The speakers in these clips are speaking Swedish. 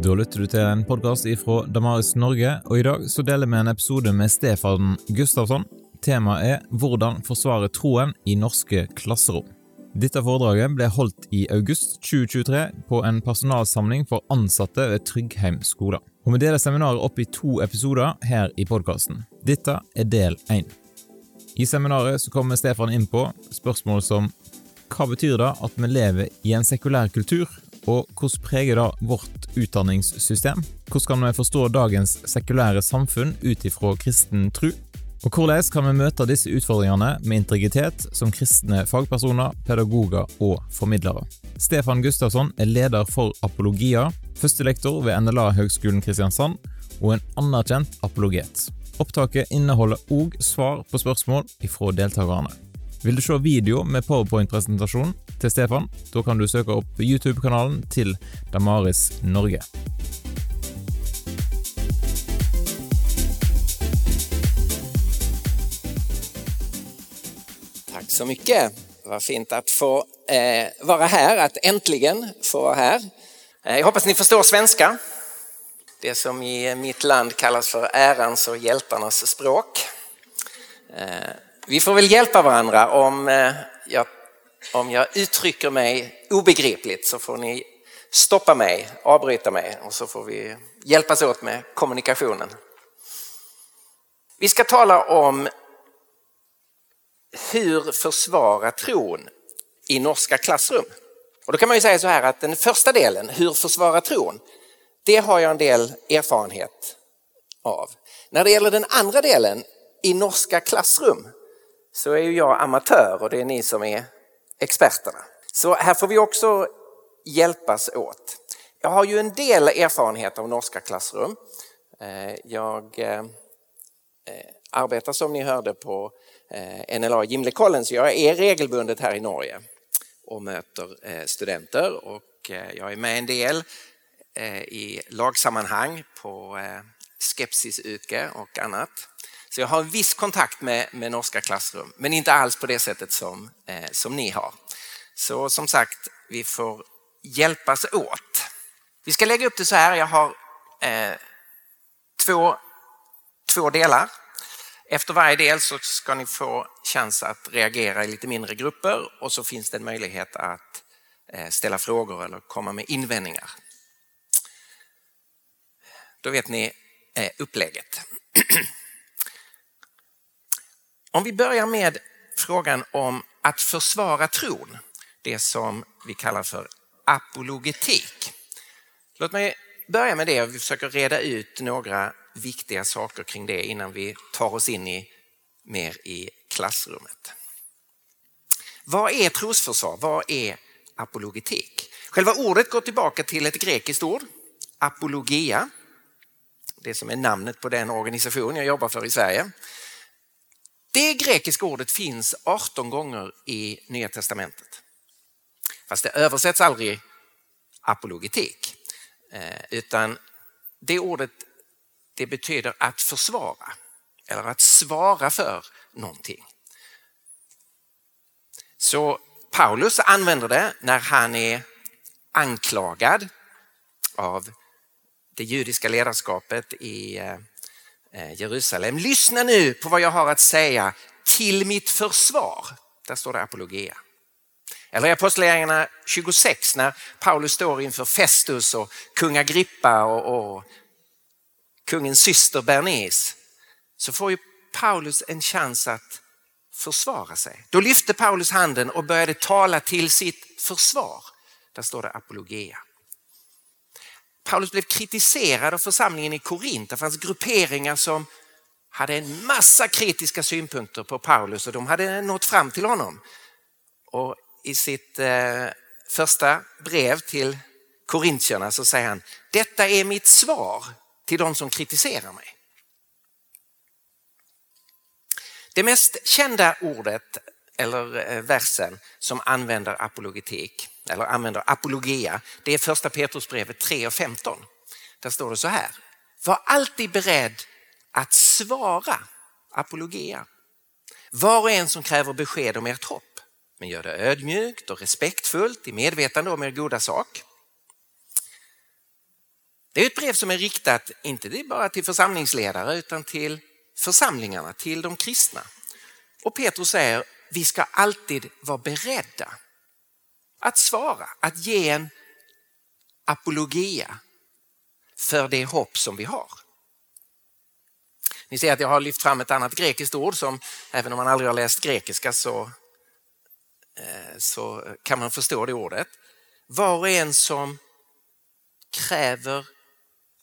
Da lytter du til en podkast ifra Damaris Norge, og i dag så deler vi en episode med Stefan Gustavsson. Temaet er 'Hvordan forsvare troen i norske klasserom'. Dette foredraget ble holdt i august 2023 på en personalsamling for ansatte ved Tryggheim skole. Og Vi deler seminaret opp i to episoder her i podkasten. Dette er del én. I seminaret så kommer Stefan inn på spørsmål som hva betyr det at vi lever i en sekulær kultur, og hvordan preger det vårt utdanningssystem? Hvordan kan vi forstå dagens sekulære samfunn ut ifra kristen tro? Og hvordan kan vi møte disse utfordringene med integritet som kristne fagpersoner, pedagoger og formidlere? Stefan Gustavsson er leder for Apologia, førstelektor ved NLA Høgskolen Kristiansand og en anerkjent apologet. Opptaket inneholder òg svar på spørsmål ifra deltakerne. Vil du se video med powerpoint-presentasjon til Stefan, da kan du søke opp YouTube-kanalen til Damaris Norge. Tack så mycket. Vad fint att få eh, vara här, att äntligen få vara här. Eh, jag hoppas ni förstår svenska. Det som i mitt land kallas för ärans och hjältarnas språk. Eh, vi får väl hjälpa varandra om eh, jag, om jag uttrycker mig obegripligt så får ni stoppa mig, avbryta mig och så får vi hjälpas åt med kommunikationen. Vi ska tala om hur försvara tron i norska klassrum. Och då kan man ju säga så här att den första delen, hur försvara tron, det har jag en del erfarenhet av. När det gäller den andra delen, i norska klassrum, så är ju jag amatör och det är ni som är experterna. Så här får vi också hjälpas åt. Jag har ju en del erfarenhet av norska klassrum. Eh, jag eh, eh, arbetar som ni hörde på NLA Gimlekollen så jag är regelbundet här i Norge och möter studenter och jag är med en del i lagsammanhang på Skepsisuke och annat. Så jag har en viss kontakt med, med norska klassrum, men inte alls på det sättet som, eh, som ni har. Så som sagt, vi får hjälpas åt. Vi ska lägga upp det så här, jag har eh, två, två delar. Efter varje del så ska ni få chans att reagera i lite mindre grupper och så finns det en möjlighet att eh, ställa frågor eller komma med invändningar. Då vet ni eh, upplägget. Om vi börjar med frågan om att försvara tron, det som vi kallar för apologetik. Låt mig börja med det och vi försöker reda ut några viktiga saker kring det innan vi tar oss in i mer i klassrummet. Vad är trosförsvar? Vad är apologetik? Själva ordet går tillbaka till ett grekiskt ord, apologia, det som är namnet på den organisation jag jobbar för i Sverige. Det grekiska ordet finns 18 gånger i Nya Testamentet. Fast det översätts aldrig apologetik. Eh, utan det ordet det betyder att försvara eller att svara för någonting. Så Paulus använder det när han är anklagad av det judiska ledarskapet i eh, Eh, Jerusalem. Lyssna nu på vad jag har att säga till mitt försvar. Där står det apologia. Eller i Apostlagärningarna 26 när Paulus står inför Festus och kung Agrippa och, och kungens syster Bernice så får ju Paulus en chans att försvara sig. Då lyfte Paulus handen och började tala till sitt försvar. Där står det apologia. Paulus blev kritiserad av församlingen i Korint. Det fanns grupperingar som hade en massa kritiska synpunkter på Paulus och de hade nått fram till honom. Och I sitt eh, första brev till korintierna så säger han, detta är mitt svar till de som kritiserar mig. Det mest kända ordet eller eh, versen som använder apologetik eller använder apologia, det är första Petrusbrevet 3 och 15. Där står det så här. Var alltid beredd att svara apologia. Var och en som kräver besked om ert hopp. Men gör det ödmjukt och respektfullt i medvetande om er goda sak. Det är ett brev som är riktat, inte bara till församlingsledare, utan till församlingarna, till de kristna. Och Petrus säger, vi ska alltid vara beredda att svara, att ge en apologia för det hopp som vi har. Ni ser att jag har lyft fram ett annat grekiskt ord som, även om man aldrig har läst grekiska, så, eh, så kan man förstå det ordet. Var och en som kräver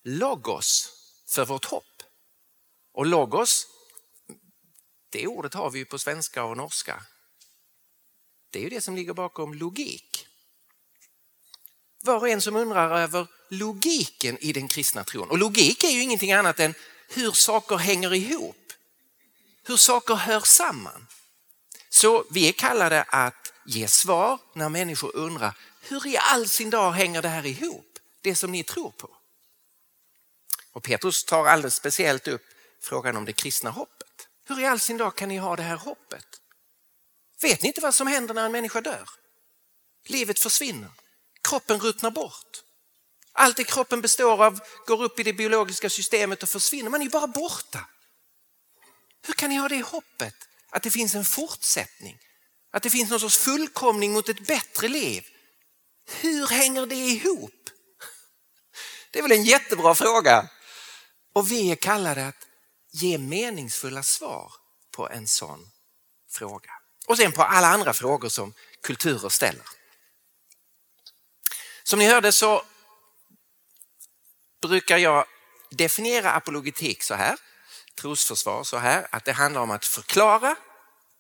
logos för vårt hopp. Och logos, det ordet har vi ju på svenska och norska. Det är ju det som ligger bakom logik. Var och en som undrar över logiken i den kristna tron. Och logik är ju ingenting annat än hur saker hänger ihop. Hur saker hör samman. Så vi är kallade att ge svar när människor undrar hur i all sin dag hänger det här ihop? Det som ni tror på. Och Petrus tar alldeles speciellt upp frågan om det kristna hoppet. Hur i all sin dag kan ni ha det här hoppet? Vet ni inte vad som händer när en människa dör? Livet försvinner, kroppen ruttnar bort. Allt det kroppen består av går upp i det biologiska systemet och försvinner. Man är ju bara borta. Hur kan ni ha det hoppet att det finns en fortsättning? Att det finns någon sorts fullkomning mot ett bättre liv? Hur hänger det ihop? Det är väl en jättebra fråga. Och vi är kallade att ge meningsfulla svar på en sån fråga. Och sen på alla andra frågor som kulturer ställer. Som ni hörde så brukar jag definiera apologetik så här, trosförsvar så här, att det handlar om att förklara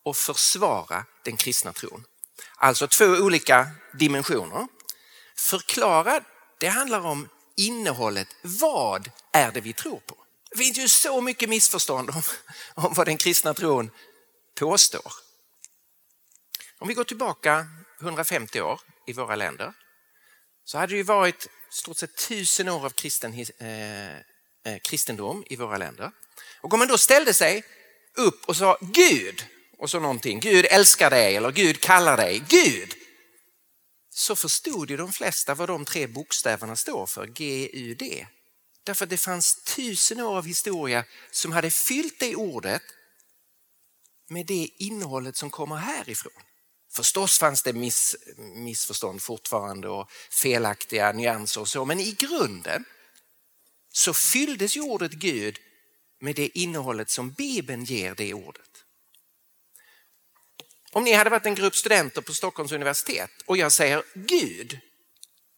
och försvara den kristna tron. Alltså två olika dimensioner. Förklara, det handlar om innehållet. Vad är det vi tror på? Det finns ju så mycket missförstånd om, om vad den kristna tron påstår. Om vi går tillbaka 150 år i våra länder så hade det ju varit stort sett tusen år av kristen, eh, eh, kristendom i våra länder. Och om man då ställde sig upp och sa Gud och så någonting, Gud älskar dig eller Gud kallar dig, Gud, så förstod ju de flesta vad de tre bokstäverna står för, G-U-D. Därför att det fanns tusen år av historia som hade fyllt det ordet med det innehållet som kommer härifrån. Förstås fanns det miss, missförstånd fortfarande och felaktiga nyanser och så, men i grunden så fylldes ju ordet Gud med det innehållet som Bibeln ger det ordet. Om ni hade varit en grupp studenter på Stockholms universitet och jag säger Gud,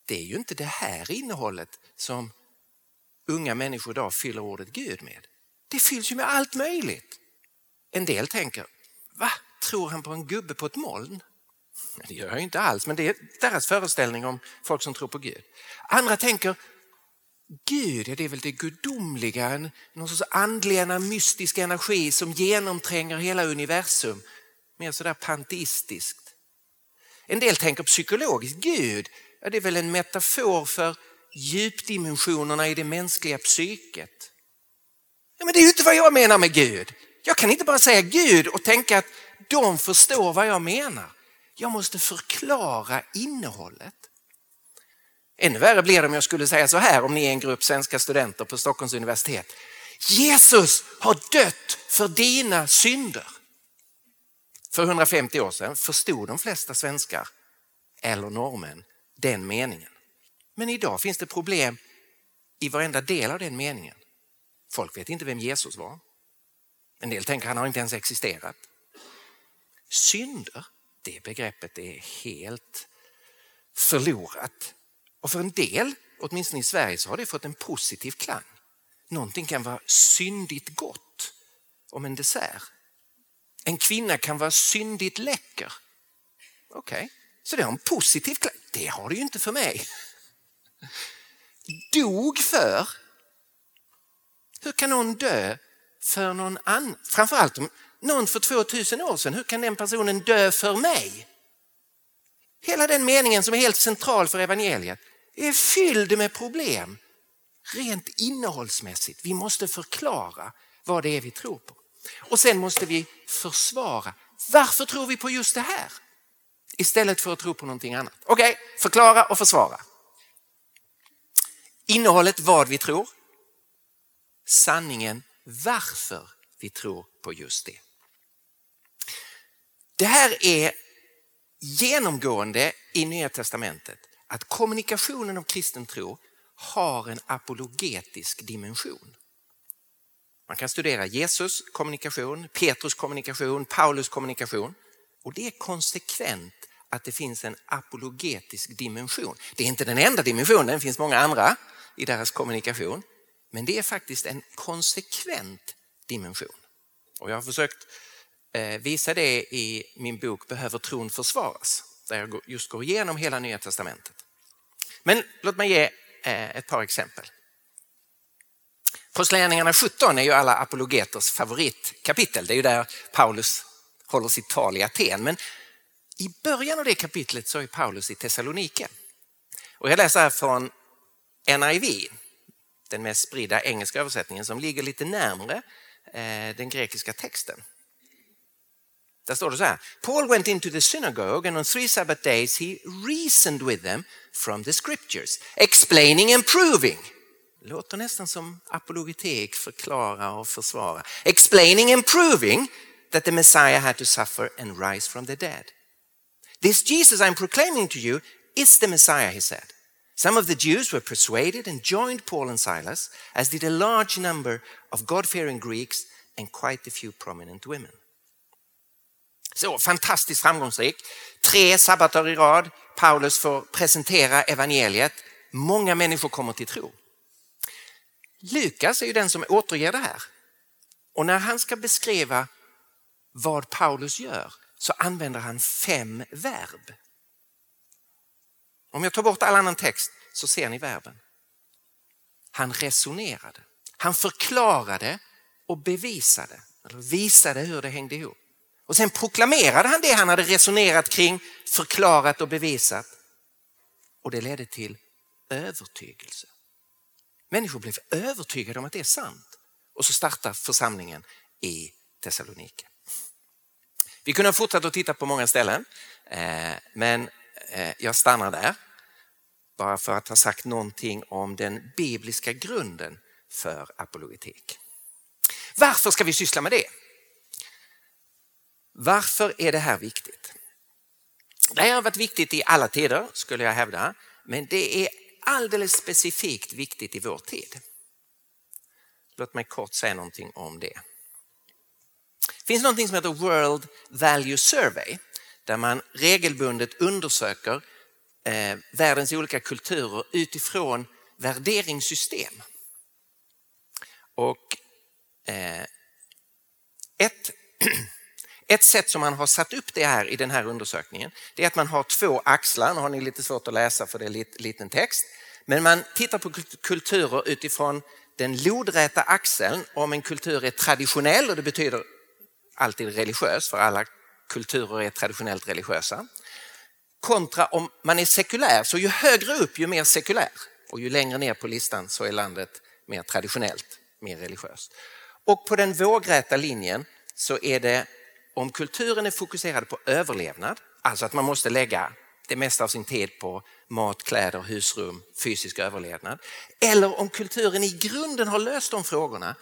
det är ju inte det här innehållet som unga människor idag fyller ordet Gud med. Det fylls ju med allt möjligt. En del tänker, va, tror han på en gubbe på ett moln? Det gör jag inte alls, men det är deras föreställning om folk som tror på Gud. Andra tänker, Gud, ja, det är väl det gudomliga, någon sorts andlig, mystisk energi som genomtränger hela universum mer sådär panteistiskt. En del tänker psykologiskt, Gud, ja, det är väl en metafor för djupdimensionerna i det mänskliga psyket. Ja, men det är ju inte vad jag menar med Gud. Jag kan inte bara säga Gud och tänka att de förstår vad jag menar. Jag måste förklara innehållet. Ännu värre blir det om jag skulle säga så här om ni är en grupp svenska studenter på Stockholms universitet. Jesus har dött för dina synder. För 150 år sedan förstod de flesta svenskar eller norrmän den meningen. Men idag finns det problem i varenda del av den meningen. Folk vet inte vem Jesus var. En del tänker han har inte ens existerat. Synder, det begreppet är helt förlorat. Och för en del, åtminstone i Sverige, så har det fått en positiv klang. Någonting kan vara syndigt gott om en dessert. En kvinna kan vara syndigt läcker. Okej, okay. så det har en positiv klang. Det har det ju inte för mig. Dog för? Hur kan någon dö för någon annan? Framförallt om någon för 2000 år sedan, hur kan den personen dö för mig? Hela den meningen som är helt central för evangeliet är fylld med problem rent innehållsmässigt. Vi måste förklara vad det är vi tror på. Och sen måste vi försvara. Varför tror vi på just det här? Istället för att tro på någonting annat. Okej, okay, förklara och försvara. Innehållet vad vi tror. Sanningen varför vi tror på just det. Det här är genomgående i Nya Testamentet att kommunikationen om kristen tro har en apologetisk dimension. Man kan studera Jesus kommunikation, Petrus kommunikation, Paulus kommunikation och det är konsekvent att det finns en apologetisk dimension. Det är inte den enda dimensionen, det finns många andra i deras kommunikation. Men det är faktiskt en konsekvent dimension. Och jag har försökt visar visa det i min bok Behöver tron försvaras? Där jag just går igenom hela Nya Testamentet. Men låt mig ge eh, ett par exempel. Apostlagärningarna 17 är ju alla apologeters favoritkapitel. Det är ju där Paulus håller sitt tal i Aten. Men i början av det kapitlet så är Paulus i Thessalonike. Och jag läser här från NIV, den mest spridda engelska översättningen som ligger lite närmre eh, den grekiska texten. Där står det så här. Paul went into the synagogue and on three Sabbath days he reasoned with them from the scriptures, explaining and proving. Låter nästan som apologetik, förklara och försvara. Explaining and proving that the Messiah had to suffer and rise from the dead. This Jesus I'm proclaiming to you is the Messiah, he said. Some of the Jews were persuaded and joined Paul and Silas, as did a large number of God-fearing Greeks and quite a few prominent women. Så fantastiskt framgångsrik. Tre sabbater i rad. Paulus får presentera evangeliet. Många människor kommer till tro. Lukas är ju den som återger det här. Och när han ska beskriva vad Paulus gör så använder han fem verb. Om jag tar bort all annan text så ser ni verben. Han resonerade, han förklarade och bevisade, eller visade hur det hängde ihop. Och sen proklamerade han det han hade resonerat kring, förklarat och bevisat. Och det ledde till övertygelse. Människor blev övertygade om att det är sant. Och så startar församlingen i Thessaloniki. Vi kunde ha fortsatt att titta på många ställen, eh, men eh, jag stannar där. Bara för att ha sagt någonting om den bibliska grunden för apologetik. Varför ska vi syssla med det? Varför är det här viktigt? Det här har varit viktigt i alla tider skulle jag hävda, men det är alldeles specifikt viktigt i vår tid. Låt mig kort säga någonting om det. Det finns någonting som heter World Value Survey där man regelbundet undersöker eh, världens olika kulturer utifrån värderingssystem. Och eh, ett Ett sätt som man har satt upp det här i den här undersökningen det är att man har två axlar, nu har ni lite svårt att läsa för det är lite, liten text, men man tittar på kulturer utifrån den lodräta axeln om en kultur är traditionell och det betyder alltid religiös för alla kulturer är traditionellt religiösa. Kontra om man är sekulär, så ju högre upp ju mer sekulär och ju längre ner på listan så är landet mer traditionellt, mer religiöst. Och på den vågräta linjen så är det om kulturen är fokuserad på överlevnad, alltså att man måste lägga det mesta av sin tid på mat, kläder, husrum, fysisk överlevnad. Eller om kulturen i grunden har löst de frågorna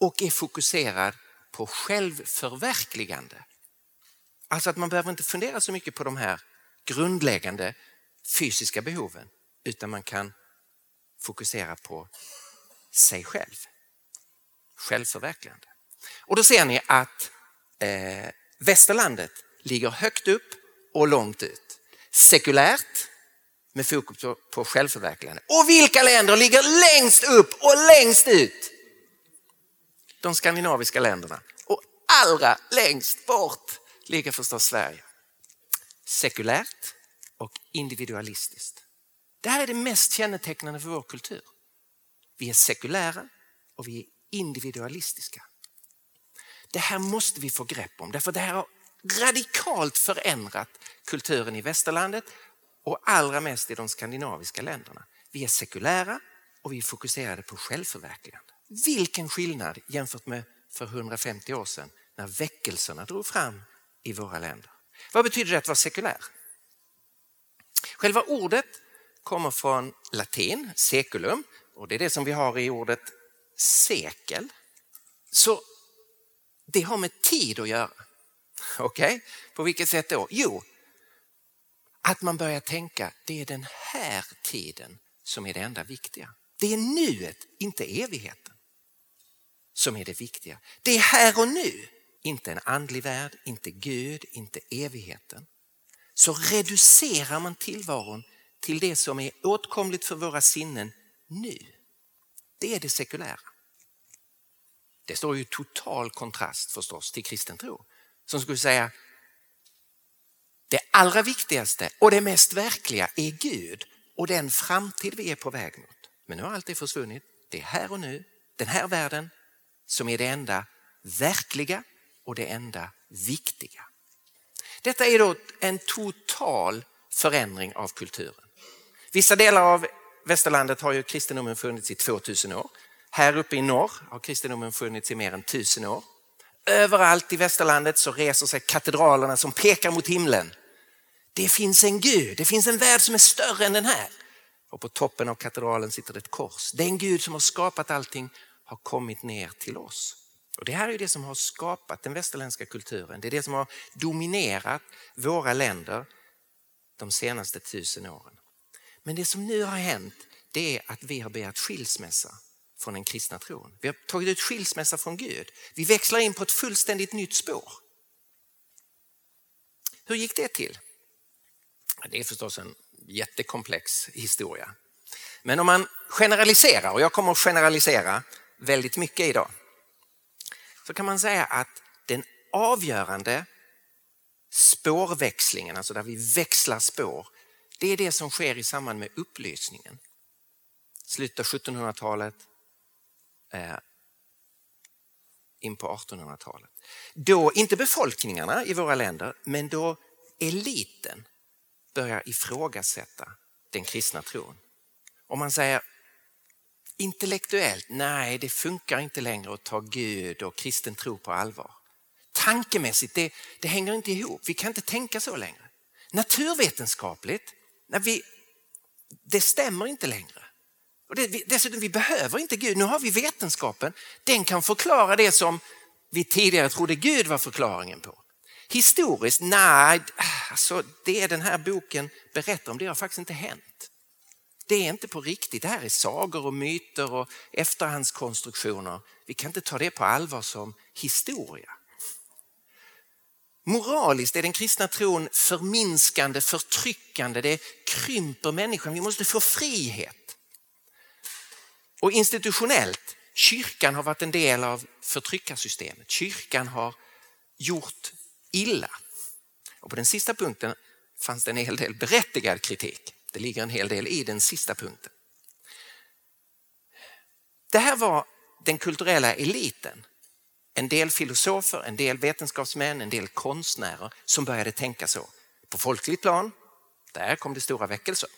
och är fokuserad på självförverkligande. Alltså att man behöver inte fundera så mycket på de här grundläggande fysiska behoven utan man kan fokusera på sig själv. Självförverkligande. Och då ser ni att eh, västerlandet ligger högt upp och långt ut. Sekulärt med fokus på, på självförverkligande. Och vilka länder ligger längst upp och längst ut? De skandinaviska länderna. Och allra längst bort ligger förstås Sverige. Sekulärt och individualistiskt. Det här är det mest kännetecknande för vår kultur. Vi är sekulära och vi är individualistiska. Det här måste vi få grepp om därför det här har radikalt förändrat kulturen i västerlandet och allra mest i de skandinaviska länderna. Vi är sekulära och vi är fokuserade på självförverkligande. Vilken skillnad jämfört med för 150 år sedan när väckelserna drog fram i våra länder. Vad betyder det att vara sekulär? Själva ordet kommer från latin, seculum, och det är det som vi har i ordet sekel. Så det har med tid att göra. Okej, okay? på vilket sätt då? Jo, att man börjar tänka, det är den här tiden som är det enda viktiga. Det är nuet, inte evigheten, som är det viktiga. Det är här och nu, inte en andlig värld, inte Gud, inte evigheten. Så reducerar man tillvaron till det som är åtkomligt för våra sinnen nu. Det är det sekulära. Det står ju total kontrast förstås till kristen tro som skulle säga det allra viktigaste och det mest verkliga är Gud och den framtid vi är på väg mot. Men nu har allt det försvunnit. Det är här och nu, den här världen som är det enda verkliga och det enda viktiga. Detta är då en total förändring av kulturen. Vissa delar av västerlandet har ju kristendomen funnits i 2000 år. Här uppe i norr har kristendomen funnits i mer än tusen år. Överallt i västerlandet så reser sig katedralerna som pekar mot himlen. Det finns en Gud, det finns en värld som är större än den här. Och på toppen av katedralen sitter ett kors. Den Gud som har skapat allting har kommit ner till oss. Och Det här är det som har skapat den västerländska kulturen. Det är det som har dominerat våra länder de senaste tusen åren. Men det som nu har hänt det är att vi har begärt skilsmässa från den kristna tron. Vi har tagit ut skilsmässa från Gud. Vi växlar in på ett fullständigt nytt spår. Hur gick det till? Det är förstås en jättekomplex historia. Men om man generaliserar, och jag kommer att generalisera väldigt mycket idag, så kan man säga att den avgörande spårväxlingen, alltså där vi växlar spår, det är det som sker i samband med upplysningen. Slutet av 1700-talet, Eh, in på 1800-talet. Då, inte befolkningarna i våra länder, men då eliten börjar ifrågasätta den kristna tron. Om man säger intellektuellt, nej det funkar inte längre att ta Gud och kristen tro på allvar. Tankemässigt, det, det hänger inte ihop. Vi kan inte tänka så längre. Naturvetenskapligt, när vi, det stämmer inte längre. Och det, dessutom, vi behöver inte Gud. Nu har vi vetenskapen. Den kan förklara det som vi tidigare trodde Gud var förklaringen på. Historiskt, nej, alltså det den här boken berättar om, det har faktiskt inte hänt. Det är inte på riktigt, det här är sagor och myter och efterhandskonstruktioner. Vi kan inte ta det på allvar som historia. Moraliskt är den kristna tron förminskande, förtryckande, det krymper människan. Vi måste få frihet. Och institutionellt, kyrkan har varit en del av förtryckarsystemet. Kyrkan har gjort illa. Och på den sista punkten fanns det en hel del berättigad kritik. Det ligger en hel del i den sista punkten. Det här var den kulturella eliten. En del filosofer, en del vetenskapsmän, en del konstnärer som började tänka så. På folkligt plan, där kom det stora väckelser.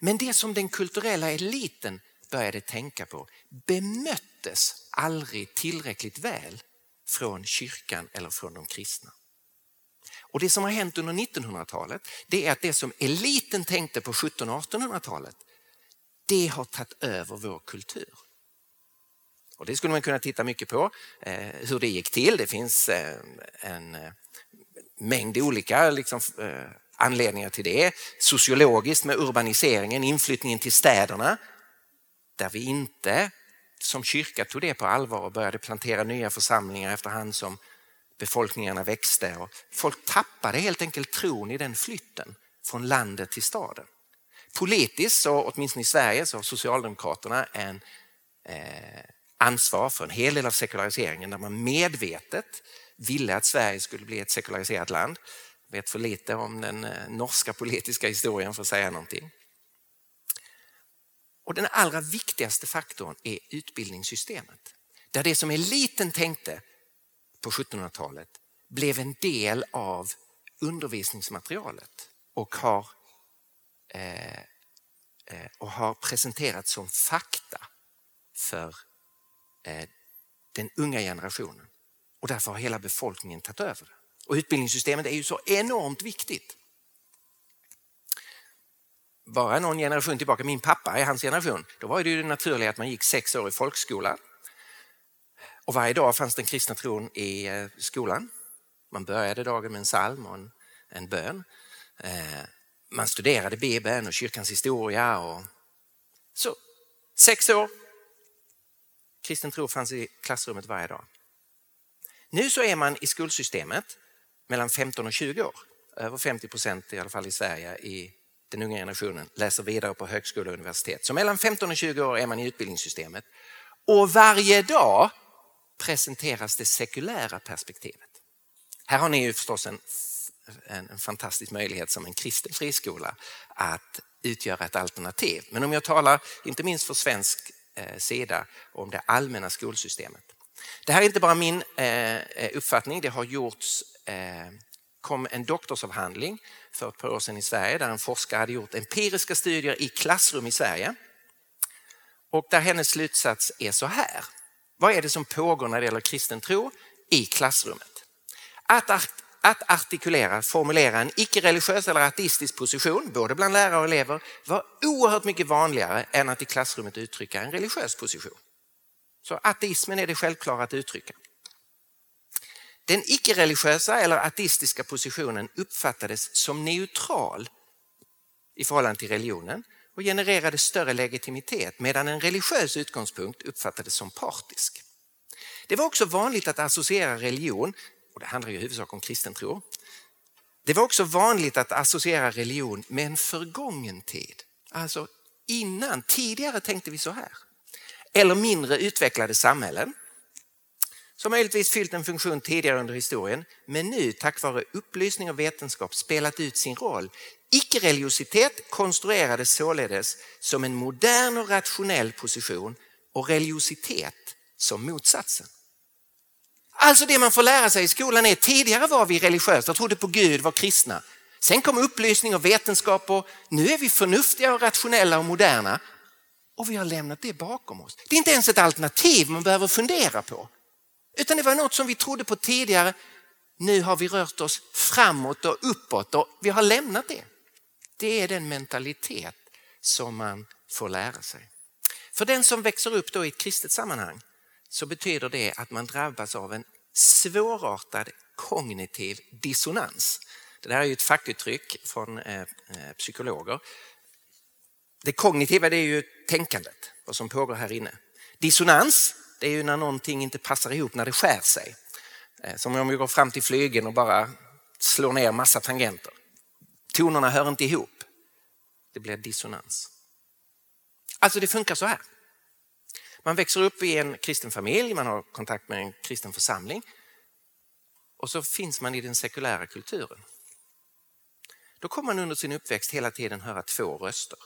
Men det som den kulturella eliten började tänka på bemöttes aldrig tillräckligt väl från kyrkan eller från de kristna. Och Det som har hänt under 1900-talet det är att det som eliten tänkte på 1700 och 1800-talet det har tagit över vår kultur. Och Det skulle man kunna titta mycket på, eh, hur det gick till. Det finns eh, en eh, mängd olika liksom, eh, anledningar till det. Sociologiskt med urbaniseringen, inflyttningen till städerna där vi inte som kyrka tog det på allvar och började plantera nya församlingar efterhand som befolkningarna växte. Och folk tappade helt enkelt tron i den flytten från landet till staden. Politiskt, så, åtminstone i Sverige, så har Socialdemokraterna en eh, ansvar för en hel del av sekulariseringen där man medvetet ville att Sverige skulle bli ett sekulariserat land. Jag vet för lite om den eh, norska politiska historien för att säga någonting. Och den allra viktigaste faktorn är utbildningssystemet. Där det som eliten tänkte på 1700-talet blev en del av undervisningsmaterialet och har, eh, eh, och har presenterats som fakta för eh, den unga generationen. Och därför har hela befolkningen tagit över det. Och utbildningssystemet är ju så enormt viktigt. bara någon generation tillbaka, min pappa i hans generation, då var det ju det naturliga att man gick sex år i folkskola. Och varje dag fanns den kristna tron i eh, skolan. Man började dagen med en psalm och en, en bön. Eh, man studerade Bibeln och kyrkans historia. Och... Så, sex år. Kristen tro fanns i klassrummet varje dag. Nu så är man i skolsystemet mellan 15 och 20 år. Över 50 procent i alla fall i Sverige i den unga generationen läser vidare på högskola och universitet. Så mellan 15 och 20 år är man i utbildningssystemet. Och varje dag presenteras det sekulära perspektivet. Här har ni ju förstås en, en, en fantastisk möjlighet som en kristen friskola att utgöra ett alternativ. Men om jag talar, inte minst för svensk eh, sida, om det allmänna skolsystemet. Det här är inte bara min eh, eh uppfattning, det har gjorts Eh, kom en doktorsavhandling för ett par år sedan i Sverige där en forskare hade gjort empiriska studier i klassrum i Sverige. Och där hennes slutsats är så här. Vad är det som pågår när det gäller kristen tro i klassrummet? Att, att artikulera, formulera en icke-religiös eller ateistisk position, både bland lärare och elever, var oerhört mycket vanligare än att i klassrummet uttrycka en religiös position. Så ateismen är det självklara att uttrycka. Den icke-religiösa eller ateistiska positionen uppfattades som neutral i förhållande till religionen och genererade större legitimitet medan en religiös utgångspunkt uppfattades som partisk. Det var också vanligt att associera religion, och det handlar ju i huvudsak om kristen tro, det var också vanligt att associera religion med en förgången tid. Alltså innan, tidigare tänkte vi så här. Eller mindre utvecklade samhällen som möjligtvis fyllt en funktion tidigare under historien men nu tack vare upplysning och vetenskap spelat ut sin roll. Icke-religiositet konstruerades således som en modern och rationell position och religiositet som motsatsen. Alltså det man får lära sig i skolan är tidigare var vi religiösa, trodde på Gud, var kristna. Sen kom upplysning och vetenskap och nu är vi förnuftiga och rationella och moderna. Och vi har lämnat det bakom oss. Det är inte ens ett alternativ man behöver fundera på. Utan det var något som vi trodde på tidigare. Nu har vi rört oss framåt och uppåt och vi har lämnat det. Det är den mentalitet som man får lära sig. För den som växer upp då i ett kristet sammanhang så betyder det att man drabbas av en svårartad kognitiv dissonans. Det där är ju ett fackuttryck från eh, eh, psykologer. Det kognitiva det är ju tänkandet, vad som pågår här inne. Dissonans det är ju när någonting inte passar ihop, när det skär sig. Eh, som om vi går fram till flygeln och bara slår ner massa tangenter. Tonerna hör inte ihop. Det blir dissonans. Alltså det funkar så här. Man växer upp i en kristen familj, man har kontakt med en kristen församling och så finns man i den sekulära kulturen. Då kommer man under sin uppväxt hela tiden höra två röster.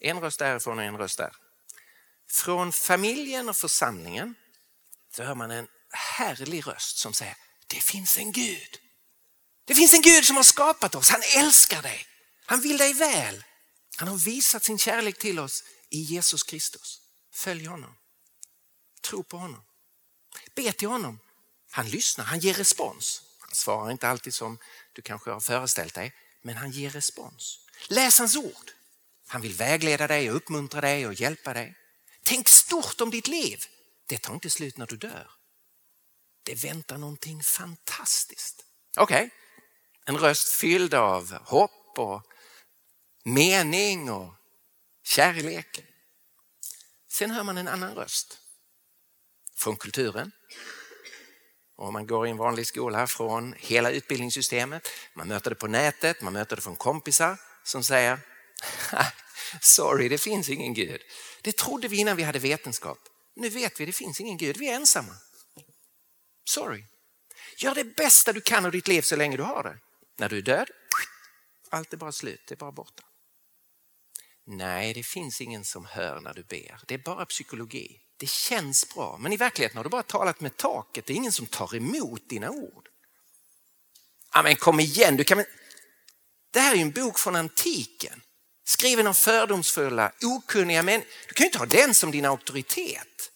En röst därifrån och en röst där. Från familjen och församlingen så hör man en härlig röst som säger det finns en Gud. Det finns en Gud som har skapat oss. Han älskar dig. Han vill dig väl. Han har visat sin kärlek till oss i Jesus Kristus. Följ honom. Tro på honom. Be till honom. Han lyssnar, han ger respons. Han svarar inte alltid som du kanske har föreställt dig, men han ger respons. Läs hans ord. Han vill vägleda dig och uppmuntra dig och hjälpa dig. Tänk stort om ditt liv. Det tar inte slut när du dör. Det väntar någonting fantastiskt. Okej, okay. en röst fylld av hopp och mening och kärlek. Sen hör man en annan röst från kulturen. Och man går i en vanlig skola från hela utbildningssystemet. Man möter det på nätet, man möter det från kompisar som säger Sorry, det finns ingen Gud. Det trodde vi innan vi hade vetenskap. Nu vet vi, det finns ingen Gud, vi är ensamma. Sorry. Gör det bästa du kan av ditt liv så länge du har det. När du är död, allt är bara slut, det är bara borta. Nej, det finns ingen som hör när du ber. Det är bara psykologi. Det känns bra, men i verkligheten har du bara talat med taket. Det är ingen som tar emot dina ord. Ja, men kom igen, du kan Det här är en bok från antiken. Skriven av fördomsfulla, okunniga människor. Du kan ju inte ha den som din auktoritet.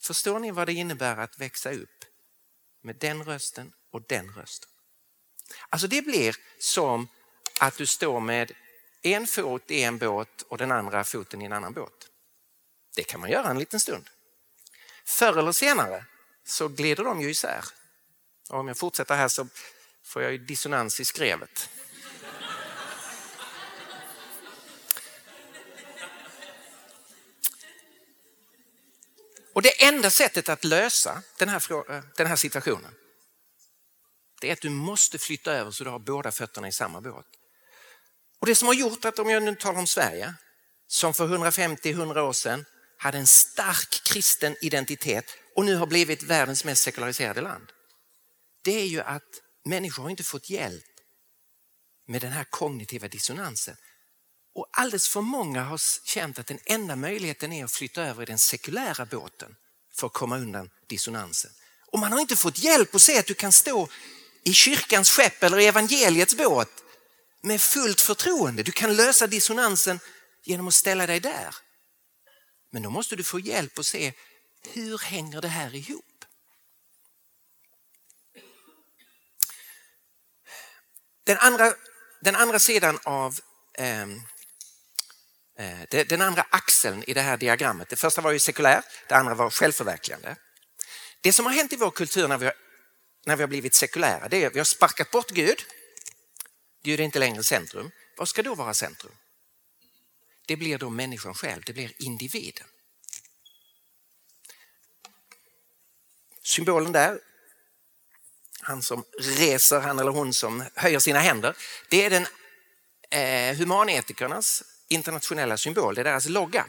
Förstår ni vad det innebär att växa upp med den rösten och den rösten? Alltså det blir som att du står med en fot i en båt och den andra foten i en annan båt. Det kan man göra en liten stund. Förr eller senare så glider de ju isär. Och om jag fortsätter här så får jag ju dissonans i skrevet. Och det enda sättet att lösa den här, eh, den här situationen det är att du måste flytta över så du har båda fötterna i samma båt. Och Det som har gjort att, om jag nu talar om Sverige, som för 150-100 år sedan hade en stark kristen identitet och nu har blivit världens mest sekulariserade land. Det är ju att människor har inte fått hjälp med den här kognitiva dissonansen. Och alldeles för många har känt att den enda möjligheten är att flytta över i den sekulära båten för att komma undan dissonansen. Och man har inte fått hjälp att se att du kan stå i kyrkans skepp eller i evangeliets båt med fullt förtroende. Du kan lösa dissonansen genom att ställa dig där. Men då måste du få hjälp att se hur hänger det här ihop? Den andra, den andra sidan av eh, Eh, den andra axeln i det här diagrammet, det första var ju sekulär, det andra var självförverkligande. Det som har hänt i vår kultur när vi har, när vi har blivit sekulära, det är att vi har sparkat bort Gud. Gud är inte längre centrum. Vad ska då vara centrum? Det blir då människan själv, det blir individen. Symbolen där, han som reser, han eller hon som höjer sina händer, det är den eh, humanetikernas internationella symbol, det är deras logga,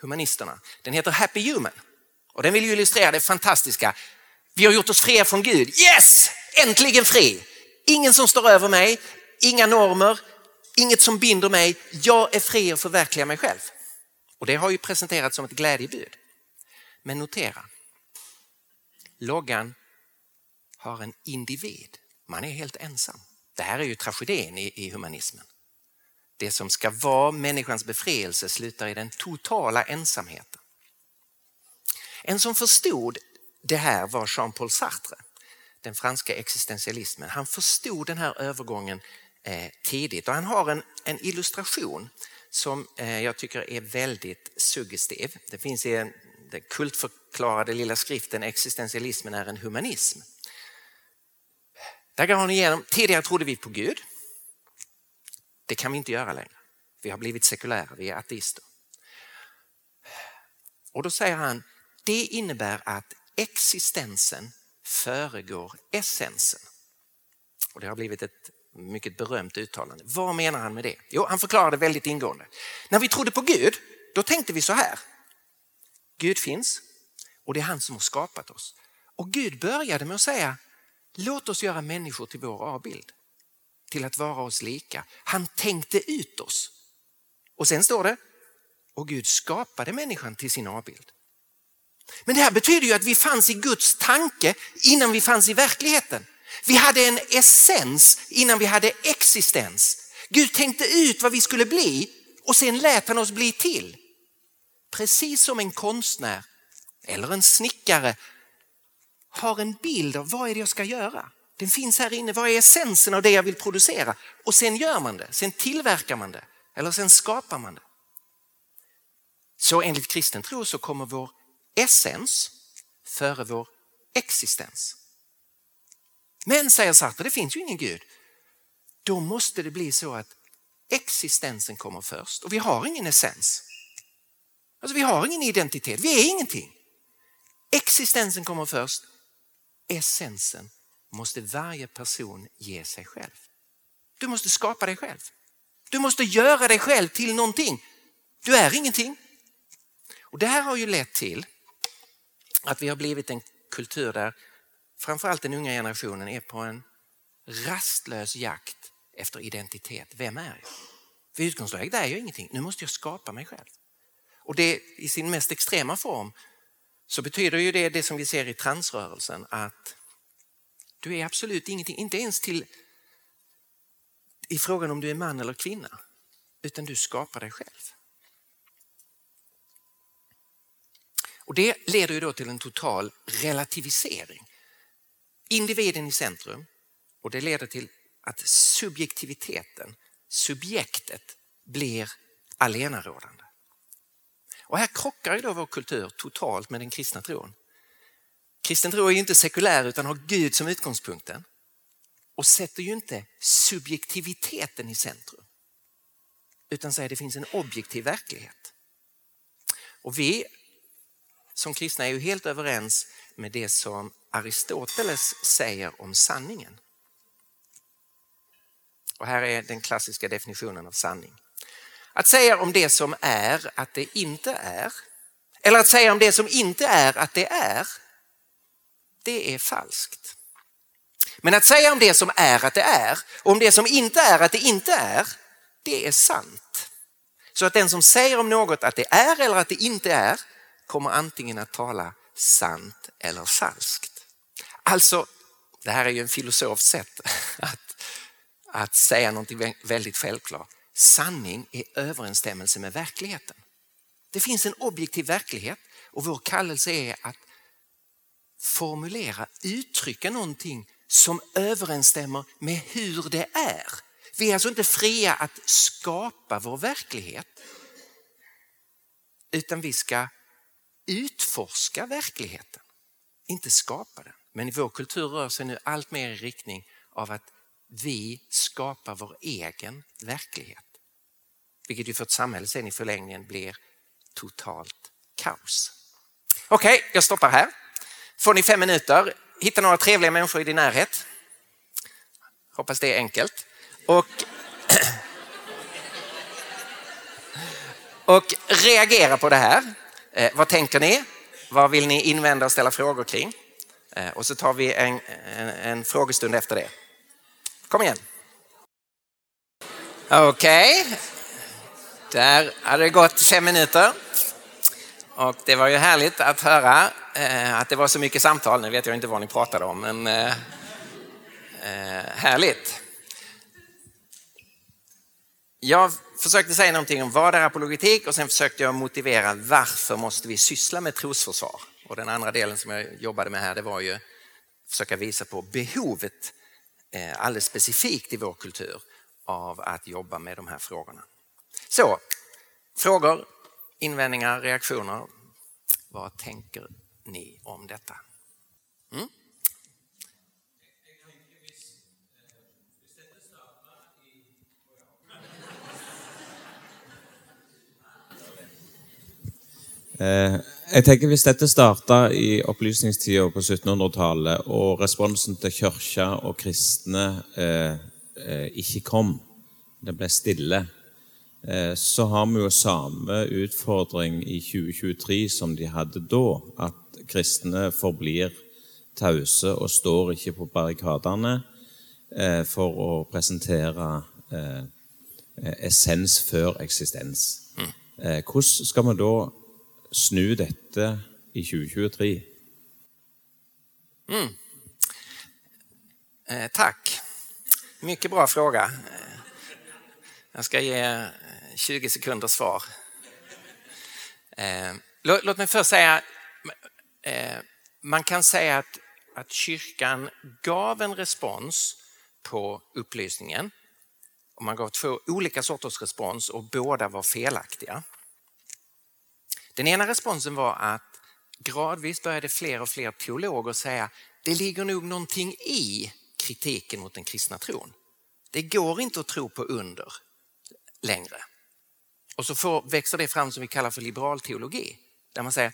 humanisterna. Den heter Happy Human och den vill illustrera det fantastiska. Vi har gjort oss fria från Gud. Yes! Äntligen fri! Ingen som står över mig, inga normer, inget som binder mig. Jag är fri att förverkliga mig själv. Och det har ju presenterats som ett glädjebud. Men notera, loggan har en individ. Man är helt ensam. Det här är ju tragedin i, i humanismen. Det som ska vara människans befrielse slutar i den totala ensamheten. En som förstod det här var Jean-Paul Sartre, den franska existentialismen. Han förstod den här övergången eh, tidigt och han har en, en illustration som eh, jag tycker är väldigt suggestiv. Det finns i en, den kultförklarade lilla skriften Existentialismen är en humanism. Där går han igenom, tidigare trodde vi på Gud. Det kan vi inte göra längre. Vi har blivit sekulära, vi är ateister. Och då säger han, det innebär att existensen föregår essensen. Och Det har blivit ett mycket berömt uttalande. Vad menar han med det? Jo, han förklarar det väldigt ingående. När vi trodde på Gud, då tänkte vi så här. Gud finns och det är han som har skapat oss. Och Gud började med att säga, låt oss göra människor till vår avbild. Till att vara oss lika. Han tänkte ut oss. Och sen står det, och Gud skapade människan till sin avbild. Men det här betyder ju att vi fanns i Guds tanke innan vi fanns i verkligheten. Vi hade en essens innan vi hade existens. Gud tänkte ut vad vi skulle bli och sen lät han oss bli till. Precis som en konstnär eller en snickare har en bild av vad är det jag ska göra. Den finns här inne, vad är essensen av det jag vill producera? Och sen gör man det, sen tillverkar man det eller sen skapar man det. Så enligt kristen tro så kommer vår essens före vår existens. Men säger Sartre, det finns ju ingen Gud. Då måste det bli så att existensen kommer först och vi har ingen essens. Alltså vi har ingen identitet, vi är ingenting. Existensen kommer först, essensen måste varje person ge sig själv. Du måste skapa dig själv. Du måste göra dig själv till någonting. Du är ingenting. Och Det här har ju lett till att vi har blivit en kultur där framförallt den unga generationen är på en rastlös jakt efter identitet. Vem är jag? För utgångsläget är jag ingenting. Nu måste jag skapa mig själv. Och det i sin mest extrema form så betyder ju det det som vi ser i transrörelsen att du är absolut ingenting, inte ens till i frågan om du är man eller kvinna, utan du skapar dig själv. Och Det leder ju då till en total relativisering. Individen i centrum och det leder till att subjektiviteten, subjektet, blir allenarådande. Och här krockar ju då vår kultur totalt med den kristna tron. Kristen tro är ju inte sekulär utan har Gud som utgångspunkten och sätter ju inte subjektiviteten i centrum utan säger att det finns en objektiv verklighet. Och vi som kristna är ju helt överens med det som Aristoteles säger om sanningen. Och här är den klassiska definitionen av sanning. Att säga om det som är att det inte är, eller att säga om det som inte är att det är, det är falskt. Men att säga om det som är att det är och om det som inte är att det inte är, det är sant. Så att den som säger om något att det är eller att det inte är kommer antingen att tala sant eller falskt. Alltså, det här är ju en filosofs sätt att, att säga någonting väldigt självklart. Sanning är överensstämmelse med verkligheten. Det finns en objektiv verklighet och vår kallelse är att formulera, uttrycka någonting som överensstämmer med hur det är. Vi är alltså inte fria att skapa vår verklighet utan vi ska utforska verkligheten, inte skapa den. Men vår kultur rör sig nu allt mer i riktning av att vi skapar vår egen verklighet. Vilket ju för ett samhälle sen i förlängningen blir totalt kaos. Okej, okay, jag stoppar här. Får ni fem minuter, hitta några trevliga människor i din närhet. Hoppas det är enkelt. Och, och reagera på det här. Eh, vad tänker ni? Vad vill ni invända och ställa frågor kring? Eh, och så tar vi en, en, en frågestund efter det. Kom igen. Okej, okay. där hade det gått fem minuter. Och det var ju härligt att höra Eh, att det var så mycket samtal. Nu vet jag inte vad ni pratade om, men eh, eh, härligt. Jag försökte säga någonting om vad är apologetik och sen försökte jag motivera varför måste vi syssla med trosförsvar. Och den andra delen som jag jobbade med här det var ju att försöka visa på behovet alldeles specifikt i vår kultur av att jobba med de här frågorna. Så, frågor, invändningar, reaktioner. Vad tänker ni om detta? Mm? Eh, jeg tenker Hvis dette starta i opplysningstida på 1700-tallet, og responsen til kirka og kristne eh, eh, ikke kom, det ble stille, eh, så har vi jo samme utfordring i 2023 som de hadde da. At kristne forblir tause og står ikke på barrikadene eh, for å presentere eh, essens før eksistens. Mm. hvordan skal vi da snu dette i 2023? Mm. Eh, tack. Mycket bra fråga. Eh, jag ska ge 20 sekunder svar. Eh, låt, låt mig först säga, eh, Eh, man kan säga att, att kyrkan gav en respons på upplysningen. Och man gav två olika sorters respons och båda var felaktiga. Den ena responsen var att gradvis började fler och fler teologer säga det ligger nog någonting i kritiken mot den kristna tron. Det går inte att tro på under längre. Och så får, växer det fram som vi kallar för liberal teologi. Där man säger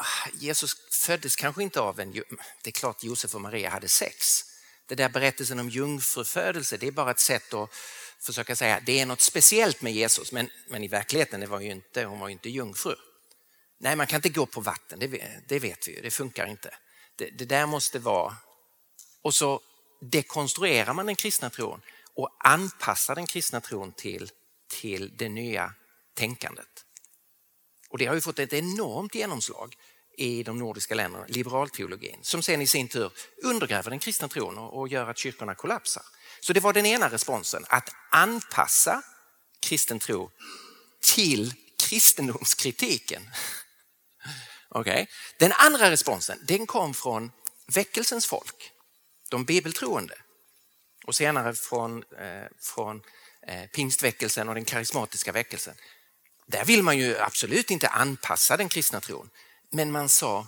Ah, Jesus föddes kanske inte av en... Det är klart Josef och Maria hade sex. Det där berättelsen om jungfrufödelse det är bara ett sätt att försöka säga det är något speciellt med Jesus. Men, men i verkligheten det var ju inte, hon var ju inte jungfru. Nej, man kan inte gå på vatten, det, det vet vi ju, det funkar inte. Det, det, där måste vara... Och så dekonstruerar man den kristna tron och anpassar den kristna tron till, till det nya tänkandet. Och det har ju fått ett enormt genomslag i de nordiska länderna, liberalteologin, som sen i sin tur undergräver den kristna tron och gör att kyrkorna kollapsar. Så det var den ena responsen, att anpassa kristen tro till kristendomskritiken. Okay. Den andra responsen den kom från väckelsens folk, de bibeltroende och senare från, eh, från eh, pingstväckelsen och den karismatiska väckelsen. Där vill man ju absolut inte anpassa den kristna tron. Men man sa,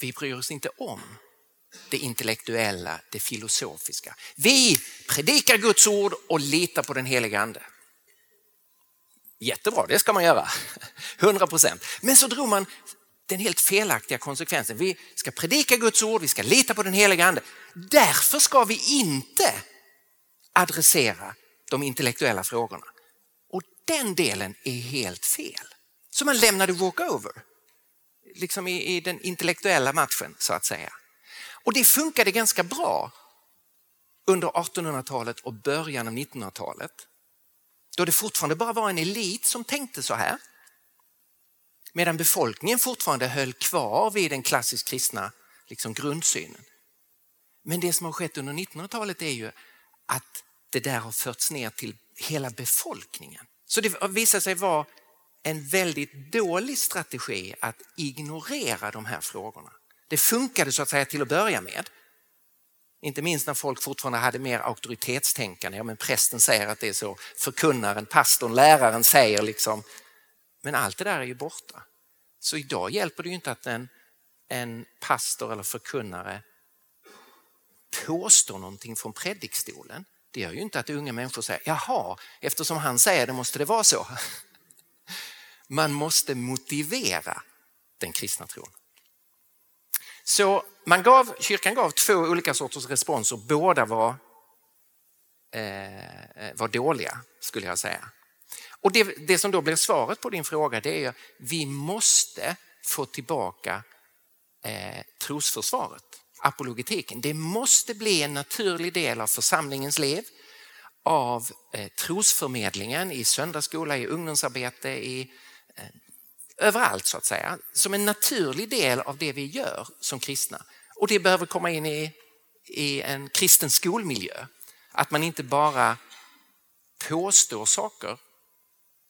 vi bryr oss inte om det intellektuella, det filosofiska. Vi predikar Guds ord och litar på den heliga ande. Jättebra, det ska man göra. 100 procent. Men så drog man den helt felaktiga konsekvensen. Vi ska predika Guds ord, vi ska lita på den heliga ande. Därför ska vi inte adressera de intellektuella frågorna. Och den delen är helt fel. Så man lämnade walkover, liksom i, i den intellektuella matchen så att säga. Och det funkade ganska bra under 1800-talet och början av 1900-talet. Då det fortfarande bara var en elit som tänkte så här. Medan befolkningen fortfarande höll kvar vid den klassiskt kristna liksom grundsynen. Men det som har skett under 1900-talet är ju att det där har förts ner till hela befolkningen. Så det visar sig vara en väldigt dålig strategi att ignorera de här frågorna. Det funkade så att säga till att börja med. Inte minst när folk fortfarande hade mer auktoritetstänkande. Ja, men prästen säger att det är så, förkunnaren, pastorn, läraren säger liksom. Men allt det där är ju borta. Så idag hjälper det ju inte att en, en pastor eller förkunnare påstår någonting från predikstolen. Det gör ju inte att unga människor säger jaha, eftersom han säger det måste det vara så. Man måste motivera den kristna tron. Så man gav, kyrkan gav två olika sorters responser, båda var, eh, eh var dåliga skulle jag säga. Och det, det, som då blir svaret på din fråga det är att vi måste få tillbaka eh, trosförsvaret, apologetiken. Det måste bli en naturlig del av församlingens liv, av eh, trosförmedlingen i söndagsskola, i ungdomsarbete, i överallt så att säga, som en naturlig del av det vi gör som kristna. Och det behöver komma in i, i en kristen skolmiljö. Att man inte bara påstår saker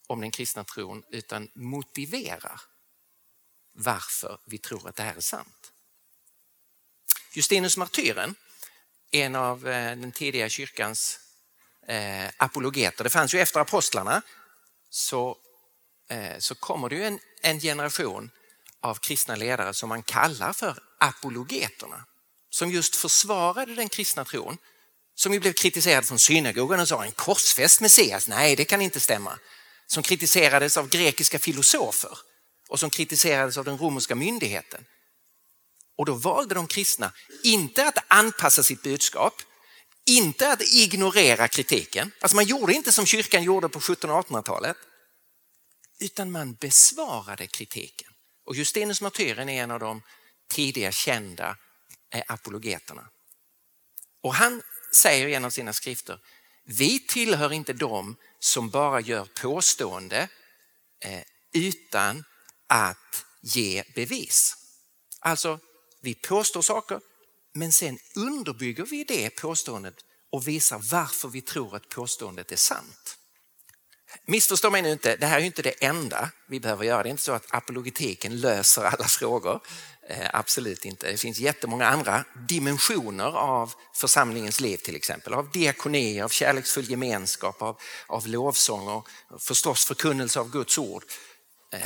om den kristna tron utan motiverar varför vi tror att det här är sant. Justinus martyren, en av eh, den tidiga kyrkans eh, apologeter, det fanns ju efter apostlarna, så Eh, så kommer det ju en, en generation av kristna ledare som man kallar för apologeterna. Som just försvarade den kristna tron. Som ju blev kritiserad från synagogan och sa en korsfäst Messias, nej det kan inte stämma. Som kritiserades av grekiska filosofer och som kritiserades av den romerska myndigheten. Och då valde de kristna inte att anpassa sitt budskap, inte att ignorera kritiken. Alltså man gjorde inte som kyrkan gjorde på 1700 och 1800-talet utan man besvarade kritiken. Och Justinus martyren är en av de tidiga kända eh, apologeterna. Och han säger i en av sina skrifter, vi tillhör inte dem som bara gör påstående eh, utan att ge bevis. Alltså, vi påstår saker men sen underbygger vi det påståendet och visar varför vi tror att påståendet är sant. Missförstå mig nu inte, det här är inte det enda vi behöver göra. Det är inte så att apologetiken löser alla frågor. Eh, absolut inte. Det finns jättemånga andra dimensioner av församlingens liv till exempel. Av diakoni, av kärleksfull gemenskap, av, av lovsång och förstås förkunnelse av Guds ord. Eh,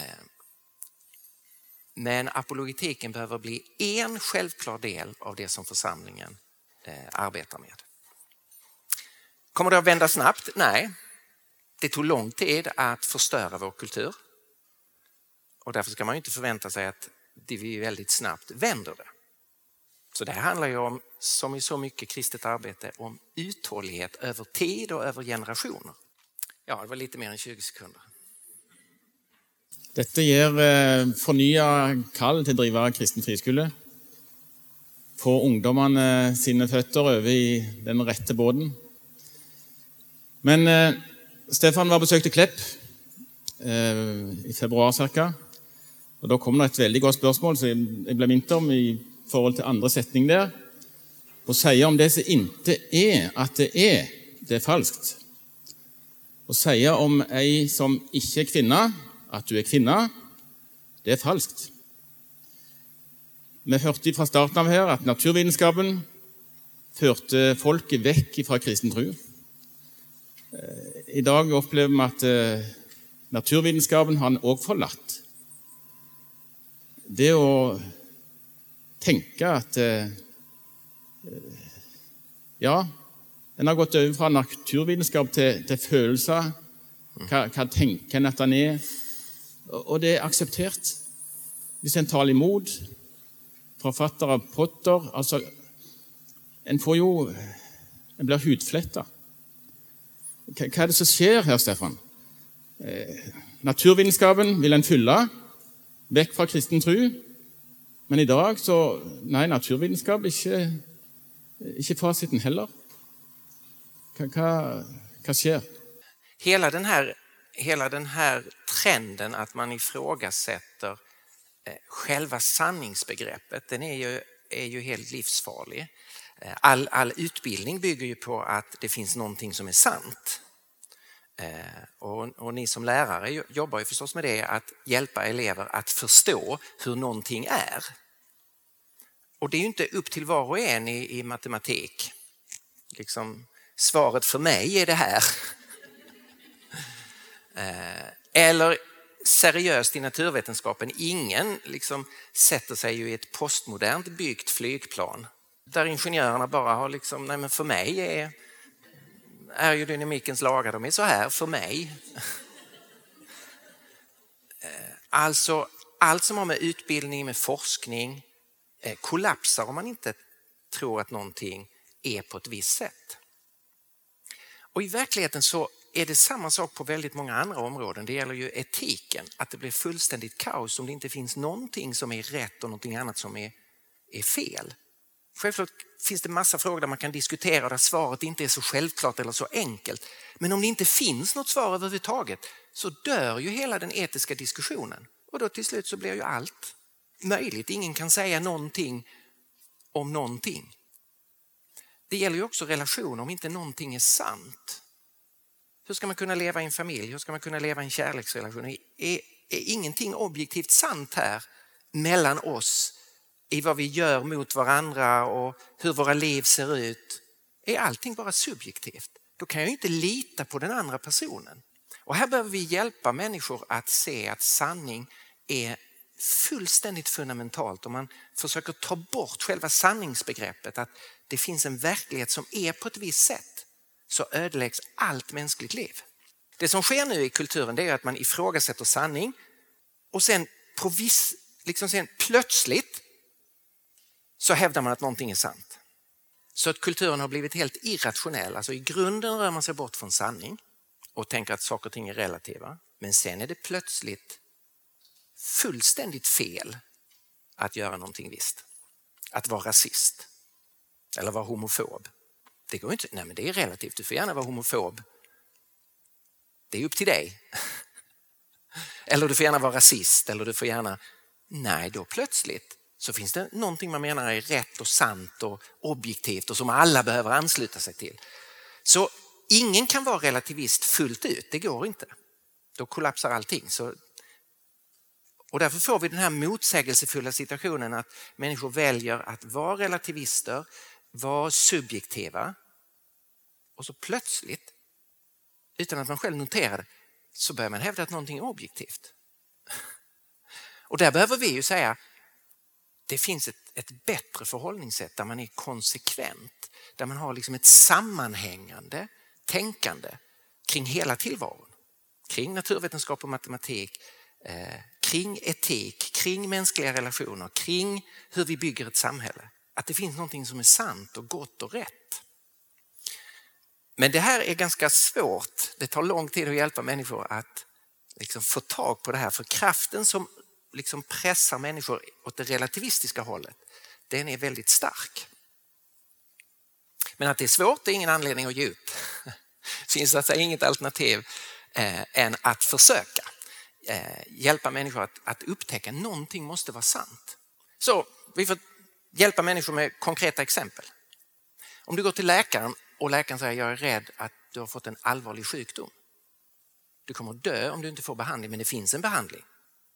men apologetiken behöver bli en självklar del av det som församlingen eh, arbetar med. Kommer det att vända snabbt? Nej, det tog lång tid att förstöra vår kultur. Och därför ska man inte förvänta sig att vi väldigt snabbt vänder det. Så det här handlar ju om, som i så mycket kristet arbete, om uthållighet över tid och över generationer. Ja, det var lite mer än 20 sekunder. Detta ger eh, fornya kall till att driva kristen friskole. Få ungdommene eh, sine føtter over i den rette båten. Men eh, Stefan var besøkte Klepp eh, i februari cirka. Och da kom det et veldig godt spørsmål som jeg ble minnet om i forhold til andre setning der. Å si om det som inte är, att det är, det er falskt. Å si om ei som ikke er kvinne, at du är kvinne, det är falskt. Vi hørte fra starten av her at naturvitenskapen førte folket vekk fra kristen tro. Eh, i dag opplever vi at eh, naturvitenskapen har han òg forlatt. Det å tenke at Ja, en har gått over fra naturvitenskap til, til følelser. Hva, hva tenker en at en er? Og det er akseptert. Hvis en taler imot forfatter av Potter altså, En får jo eh, En blir hudfletta. Hva, er det som skjer her, Stefan? Eh, naturvitenskapen vil en fylle vekk fra kristen tro. Men i dag så Nei, naturvitenskap ikke, ikke fasiten heller. Hva, hva, hva skjer? Hela den, här, hela den här trenden att man ifrågasätter eh, själva sanningsbegreppet, den är ju, är ju helt livsfarlig. Eh, all, all utbildning bygger ju på att det finns någonting som är sant. Eh, och, och, ni som lärare jobbar ju förstås med det, att hjälpa elever att förstå hur någonting är. Och det är ju inte upp till var och en i, i matematik. Liksom, svaret för mig är det här. Eh, eller seriöst i naturvetenskapen, ingen liksom sätter sig ju i ett postmodernt byggt flygplan där ingenjörerna bara har liksom, nej men för mig är aerodynamikens lagar, de är så här för mig. Eh, alltså allt som har med utbildning, med forskning eh, kollapsar om man inte tror att någonting är på ett visst sätt. Och i verkligheten så är det samma sak på väldigt många andra områden. Det gäller ju etiken, att det blir fullständigt kaos om det inte finns någonting som är rätt och någonting annat som är, är fel. Självklart finns det massa frågor där man kan diskutera där svaret inte är så självklart eller så enkelt. Men om det inte finns något svar överhuvudtaget så dör ju hela den etiska diskussionen och då till slut så blir ju allt möjligt. Ingen kan säga någonting om någonting. Det gäller ju också relationer, om inte någonting är sant. Hur ska man kunna leva i en familj? Hur ska man kunna leva i en kärleksrelation? Är, är ingenting objektivt sant här mellan oss i vad vi gör mot varandra och hur våra liv ser ut? Är allting bara subjektivt? Då kan jag inte lita på den andra personen. Och här behöver vi hjälpa människor att se att sanning är fullständigt fundamentalt om man försöker ta bort själva sanningsbegreppet att det finns en verklighet som är på ett visst sätt så ödeläggs allt mänskligt liv. Det som sker nu i kulturen det är att man ifrågasätter sanning och sen, på viss, liksom sen plötsligt så hävdar man att någonting är sant. Så att kulturen har blivit helt irrationell. Alltså i grunden rör man sig bort från sanning och tänker att saker och ting är relativa. Men sen är det plötsligt fullständigt fel att göra någonting visst. Att vara rasist eller vara homofob. Det går inte. Nej, men det är relativt. Du får gärna vara homofob. Det är upp till dig. Eller du får gärna vara rasist eller du får gärna... Nej, då plötsligt så finns det någonting man menar är rätt och sant och objektivt och som alla behöver ansluta sig till. Så ingen kan vara relativist fullt ut, det går inte. Då kollapsar allting. Så, och därför får vi den här motsägelsefulla situationen att människor väljer att vara relativister, vara subjektiva och så plötsligt, utan att man själv noterar det, så börjar man hävda att någonting är objektivt. Och där behöver vi ju säga, det finns ett, ett bättre förhållningssätt där man är konsekvent, där man har liksom ett sammanhängande tänkande kring hela tillvaron. Kring naturvetenskap och matematik, eh, kring etik, kring mänskliga relationer, kring hur vi bygger ett samhälle. Att det finns någonting som är sant och gott och rätt. Men det här är ganska svårt. Det tar lång tid att hjälpa människor att liksom få tag på det här. För kraften som liksom pressar människor åt det relativistiska hållet, den är väldigt stark. Men att det är svårt är ingen anledning att ge upp. Det finns alltså inget alternativ eh, än att försöka eh, hjälpa människor att, att upptäcka att någonting måste vara sant. Så vi får hjälpa människor med konkreta exempel. Om du går till läkaren och läkaren säger jag är rädd att du har fått en allvarlig sjukdom. Du kommer att dö om du inte får behandling men det finns en behandling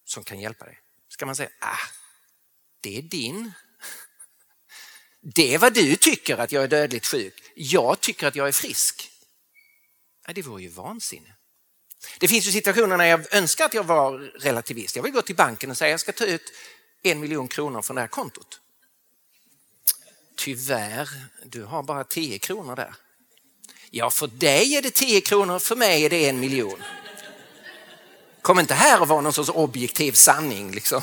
som kan hjälpa dig. Ska man säga, ah, det är din. Det är vad du tycker att jag är dödligt sjuk. Jag tycker att jag är frisk. Ja, det vore ju vansinne. Det finns ju situationer när jag önskar att jag var relativist. Jag vill gå till banken och säga att jag ska ta ut en miljon kronor från det här kontot. Tyvärr, du har bara 10 kronor där. Ja, för dig är det 10 kronor, för mig är det en miljon. Kom inte här och var någon sorts objektiv sanning. Liksom.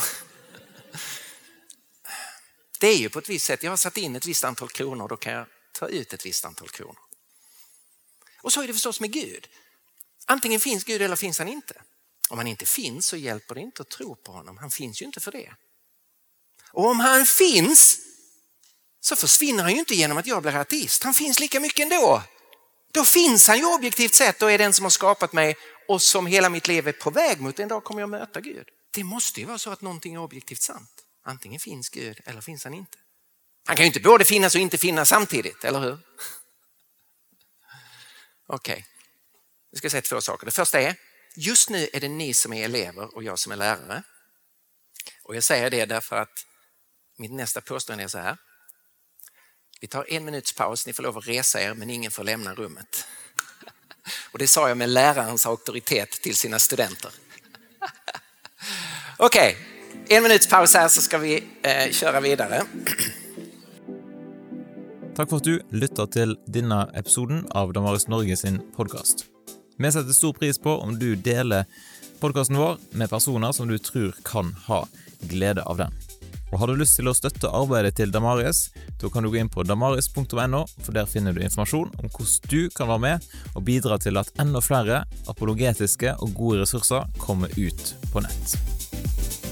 Det är ju på ett visst sätt, jag har satt in ett visst antal kronor, då kan jag ta ut ett visst antal kronor. Och så är det förstås med Gud. Antingen finns Gud eller finns han inte. Om han inte finns så hjälper det inte att tro på honom, han finns ju inte för det. Och om han finns så försvinner han ju inte genom att jag blir ateist, han finns lika mycket ändå. Då finns han ju objektivt sett och är den som har skapat mig och som hela mitt liv är på väg mot. En dag kommer jag möta Gud. Det måste ju vara så att någonting är objektivt sant. Antingen finns Gud eller finns han inte. Han kan ju inte både finnas och inte finnas samtidigt, eller hur? Okej, okay. vi ska säga två saker. Det första är, just nu är det ni som är elever och jag som är lärare. Och jag säger det därför att mitt nästa påstående är så här. Vi tar en minuts paus, ni får lov att resa er men ingen får lämna rummet. Och det sa jag med lärarens auktoritet till sina studenter. Okej, okay. en minuts paus här så ska vi eh, köra vidare. Takk for at du lytter til denne episoden av Damaris Norge sin podkast. Vi setter stor pris på om du deler podkasten vår med personer som du tror kan ha glede av den. Og Har du lyst til å støtte arbeidet til Damaris, da kan du gå inn på damaris.no, for der finner du informasjon om hvordan du kan være med og bidra til at enda flere apologetiske og gode ressurser kommer ut på nett.